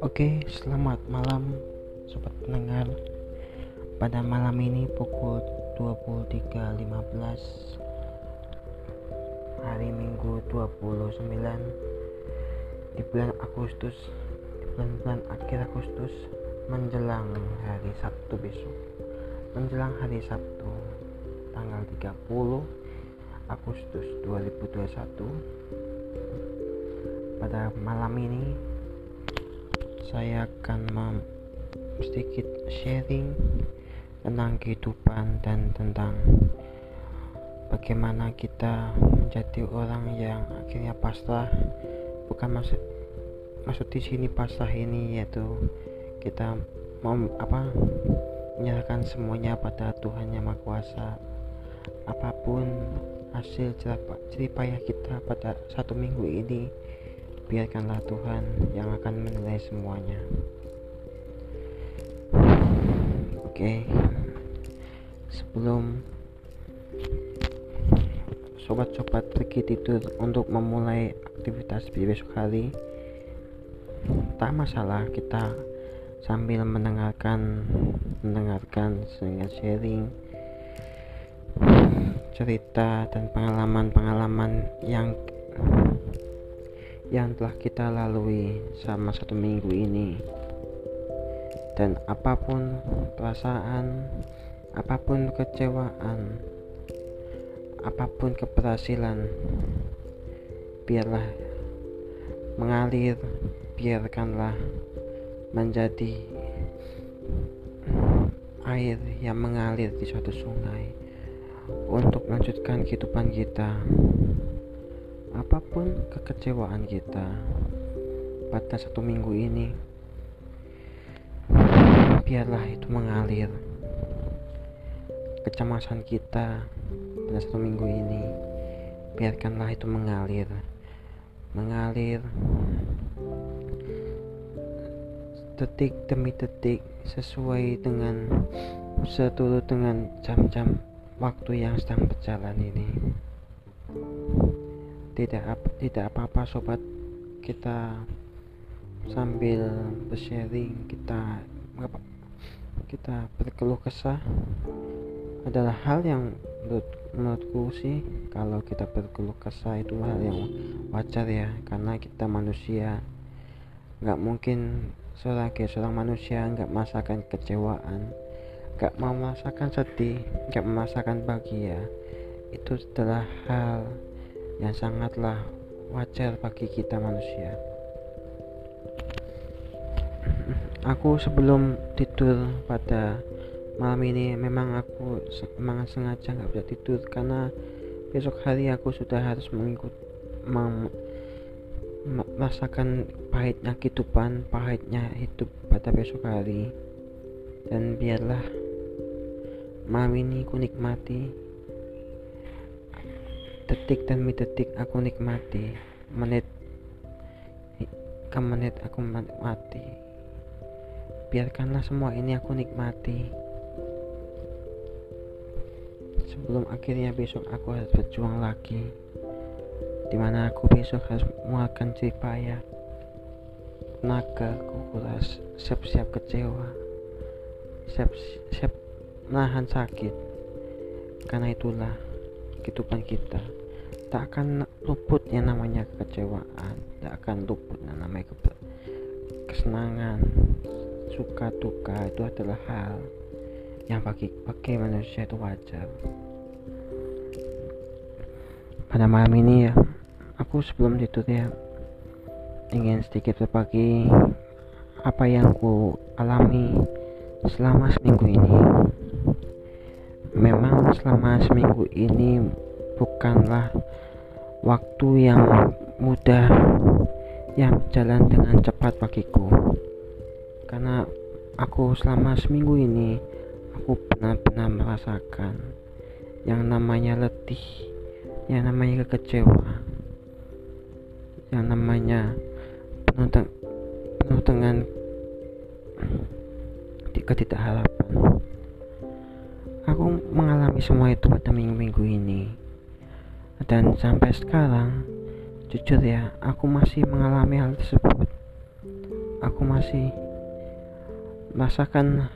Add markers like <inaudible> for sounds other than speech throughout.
Oke, selamat malam sobat pendengar. Pada malam ini pukul 23.15 hari Minggu 29 di bulan Agustus, di bulan-bulan akhir Agustus menjelang hari Sabtu besok. Menjelang hari Sabtu tanggal 30 Agustus 2021 pada malam ini saya akan sedikit sharing tentang kehidupan dan tentang bagaimana kita menjadi orang yang akhirnya pasrah. Bukan maksud maksud di sini pasrah ini yaitu kita mau apa menyerahkan semuanya pada Tuhan yang Maha Kuasa. Apa pun hasil jerih payah kita pada satu minggu ini biarkanlah Tuhan yang akan menilai semuanya. Oke, okay. sebelum sobat-sobat pergi tidur untuk memulai aktivitas di besok hari, tak masalah kita sambil mendengarkan mendengarkan sehingga sharing cerita dan pengalaman-pengalaman yang yang telah kita lalui selama satu minggu ini. Dan apa pun perasaan apa pun kecewaan apa pun keberhasilan biarlah mengalir biarkanlah menjadi air yang mengalir di suatu sungai untuk melanjutkan kehidupan kita. Apa pun kekecewaan kita pada satu minggu ini biarlah itu mengalir. Kecemasan kita pada satu minggu ini biarkanlah itu mengalir. Mengalir detik demi detik sesuai dengan seturut dengan jam-jam waktu yang sedang berjalan ini. Tidak tidak apa-apa sobat. Kita sambil bersharing kita kita berkeluh kesah adalah hal yang menurut, menurutku sih kalau kita berkeluh kesah itu hal yang wajar ya. Karena kita manusia nggak mungkin seorang seorang manusia nggak merasakan kecewaan mau merasakan sedih nggak merasakan bahagia itu adalah hal yang sangatlah wajar bagi kita manusia. Aku sebelum tidur pada malam ini memang aku memang sengaja nggak bisa tidur karena besok hari aku sudah harus mengikut merasakan pahitnya kehidupan, pahitnya hidup pada besok hari. Dan biarlah malam ini ku nikmati. Detik demi detik aku nikmati. Menit ke menit aku menikmati. Biarkanlah semua ini aku nikmati. Sebelum akhirnya besok aku harus berjuang lagi. Di mana aku besok harus mengeluarkan jerih payah naga kuras siap-siap kecewa. Siap-siap menahan sakit. Karena itulah kehidupan kita tak akan luput yang namanya kekecewaan tak akan luput yang namanya ke kesenangan suka duka itu adalah hal yang bagi bagi manusia itu wajar. Pada malam ini ya aku sebelum tidur ya ingin sedikit berbagi apa yang ku alami selama seminggu ini memang selama seminggu ini bukanlah waktu yang mudah yang berjalan dengan cepat bagiku. Karena aku selama seminggu ini aku benar-benar merasakan yang namanya letih yang namanya kekecewa yang namanya penuh, penuh dengan ketidakakharapan aku mengalami semua itu pada minggu-minggu ini. Dan sampai sekarang jujur ya aku masih mengalami hal tersebut. Aku masih merasakan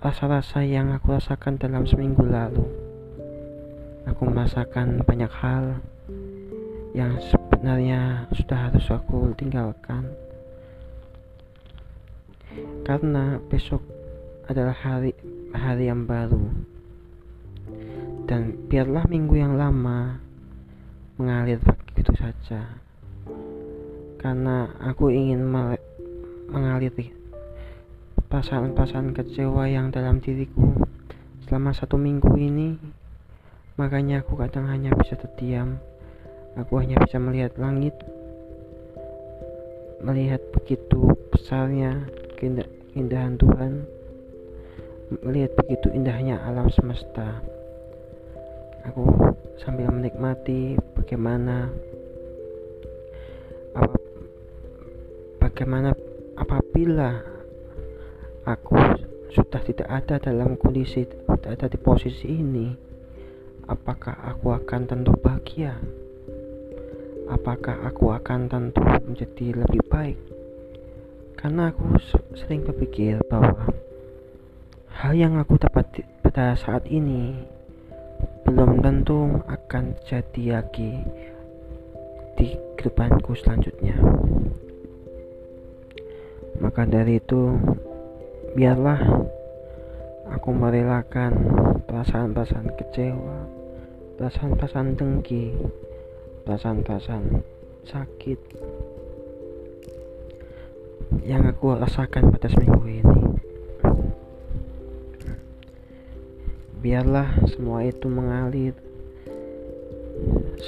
rasa-rasa yang aku rasakan dalam seminggu lalu. Aku merasakan banyak hal yang sebenarnya sudah harus aku tinggalkan. Karena besok adalah hari hari yang baru. Dan biarlah minggu yang lama mengalir begitu saja. Karena aku ingin mengaliri perasaan-perasaan kecewa yang dalam diriku selama satu minggu ini. Makanya aku kadang hanya bisa terdiam. Aku hanya bisa melihat langit melihat begitu besarnya keindahan Tuhan melihat begitu indahnya alam semesta. Aku sambil menikmati bagaimana apa, bagaimana apabila aku sudah tidak ada dalam kondisi tidak ada di posisi ini apakah aku akan tentu bahagia? Apakah aku akan tentu menjadi lebih baik? Karena aku sering berpikir bahwa hal yang aku dapat pada saat ini belum tentu akan jadi lagi di kehidupanku selanjutnya. Maka dari itu biarlah aku merelakan perasaan-perasaan kecewa perasaan-perasaan dengki perasaan-perasaan sakit yang aku rasakan pada seminggu ini biarlah semua itu mengalir.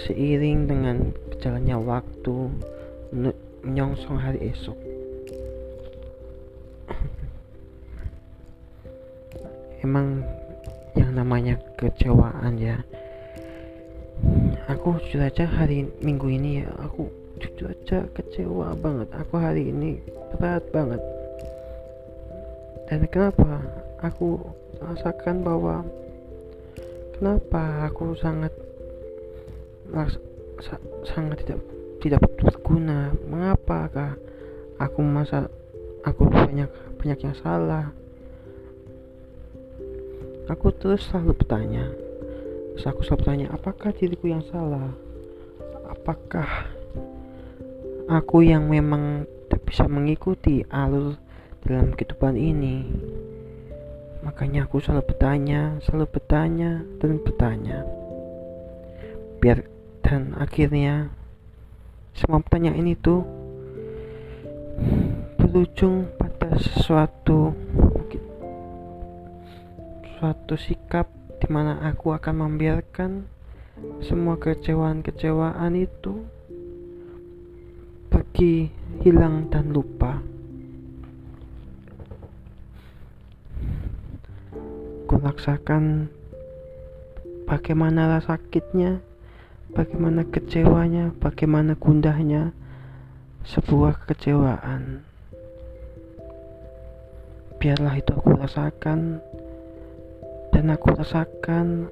Seiring dengan berjalannya waktu menyongsong hari esok. Emang yang namanya kecewaan ya. Aku jujur aja hari minggu ini ya aku jujur aja kecewa banget. Aku hari ini berat banget. Dan kenapa? Aku rasakan bahwa kenapa aku sangat sangat tidak tidak berguna mengapakah aku masa aku banyak banyak yang salah aku terus selalu bertanya Terus aku selalu tanya, apakah diriku yang salah? Apakah aku yang memang tak bisa mengikuti alur dalam kehidupan ini? Makanya aku selalu bertanya, selalu bertanya dan bertanya. Biar dan akhirnya semua pertanyaan itu berujung pada sesuatu suatu sikap di mana aku akan membiarkan semua kecewaan-kecewaan itu pergi hilang dan lupa kulaksakan bagaimana rasa sakitnya bagaimana kecewanya bagaimana gundahnya sebuah kekecewaan biarlah itu aku rasakan dan aku rasakan,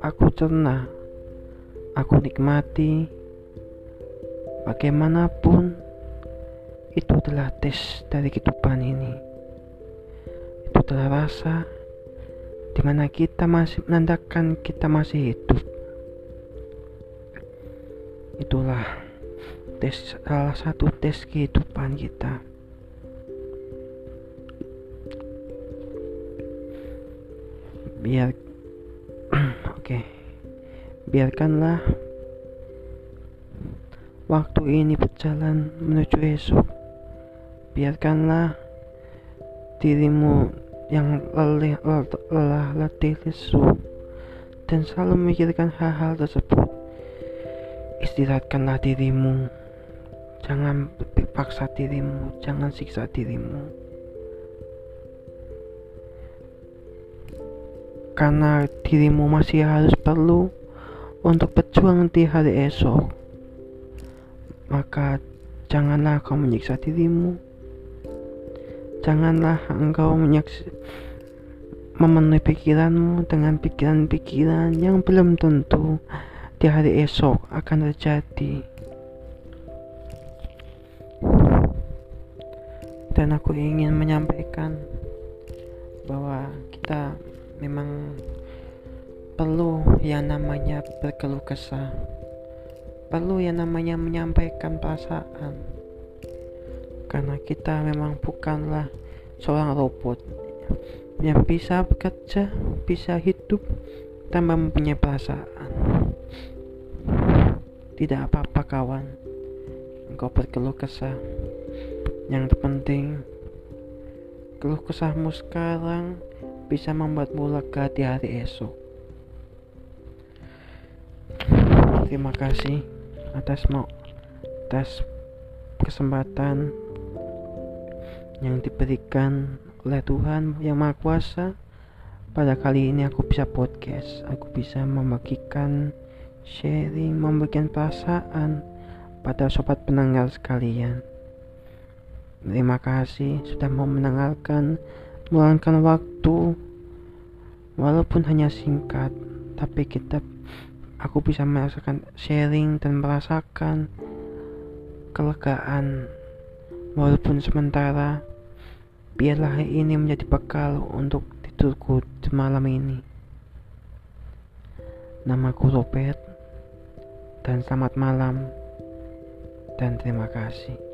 aku cerna, aku nikmati. Bagaimanapun, itu adalah tes dari kehidupan ini. Itu adalah rasa di mana kita masih menandakan kita masih hidup. Itulah tes salah satu tes kehidupan kita. biar <clears throat> oke okay. biarkanlah waktu ini berjalan menuju esok biarkanlah dirimu yang lelah, lelah letih lesu dan selalu memikirkan hal-hal tersebut istirahatkanlah dirimu jangan paksa dirimu jangan siksa dirimu karena dirimu masih harus perlu untuk berjuang di hari esok. Maka janganlah kau menyiksa dirimu. Janganlah engkau menyiksa memenuhi pikiranmu dengan pikiran-pikiran yang belum tentu di hari esok akan terjadi. Dan aku ingin menyampaikan bahwa kita memang perlu yang namanya berkeluh kesah perlu yang namanya menyampaikan perasaan karena kita memang bukanlah seorang robot yang bisa bekerja, bisa hidup tanpa mempunyai perasaan. Tidak apa-apa kawan, engkau berkeluh kesah. Yang terpenting, keluh kesahmu sekarang bisa membuatmu lega di hari esok. Terima kasih atas mau atas kesempatan yang diberikan oleh Tuhan yang Maha Kuasa pada kali ini aku bisa podcast. Aku bisa membagikan sharing memberikan perasaan pada sobat pendengar sekalian. Terima kasih sudah mau mendengarkan meluangkan waktu walaupun hanya singkat tapi kita aku bisa merasakan sharing dan merasakan kelegaan. Walaupun sementara biarlah ini menjadi bekal untuk tidurku di malam ini. Namaku Robert dan selamat malam dan terima kasih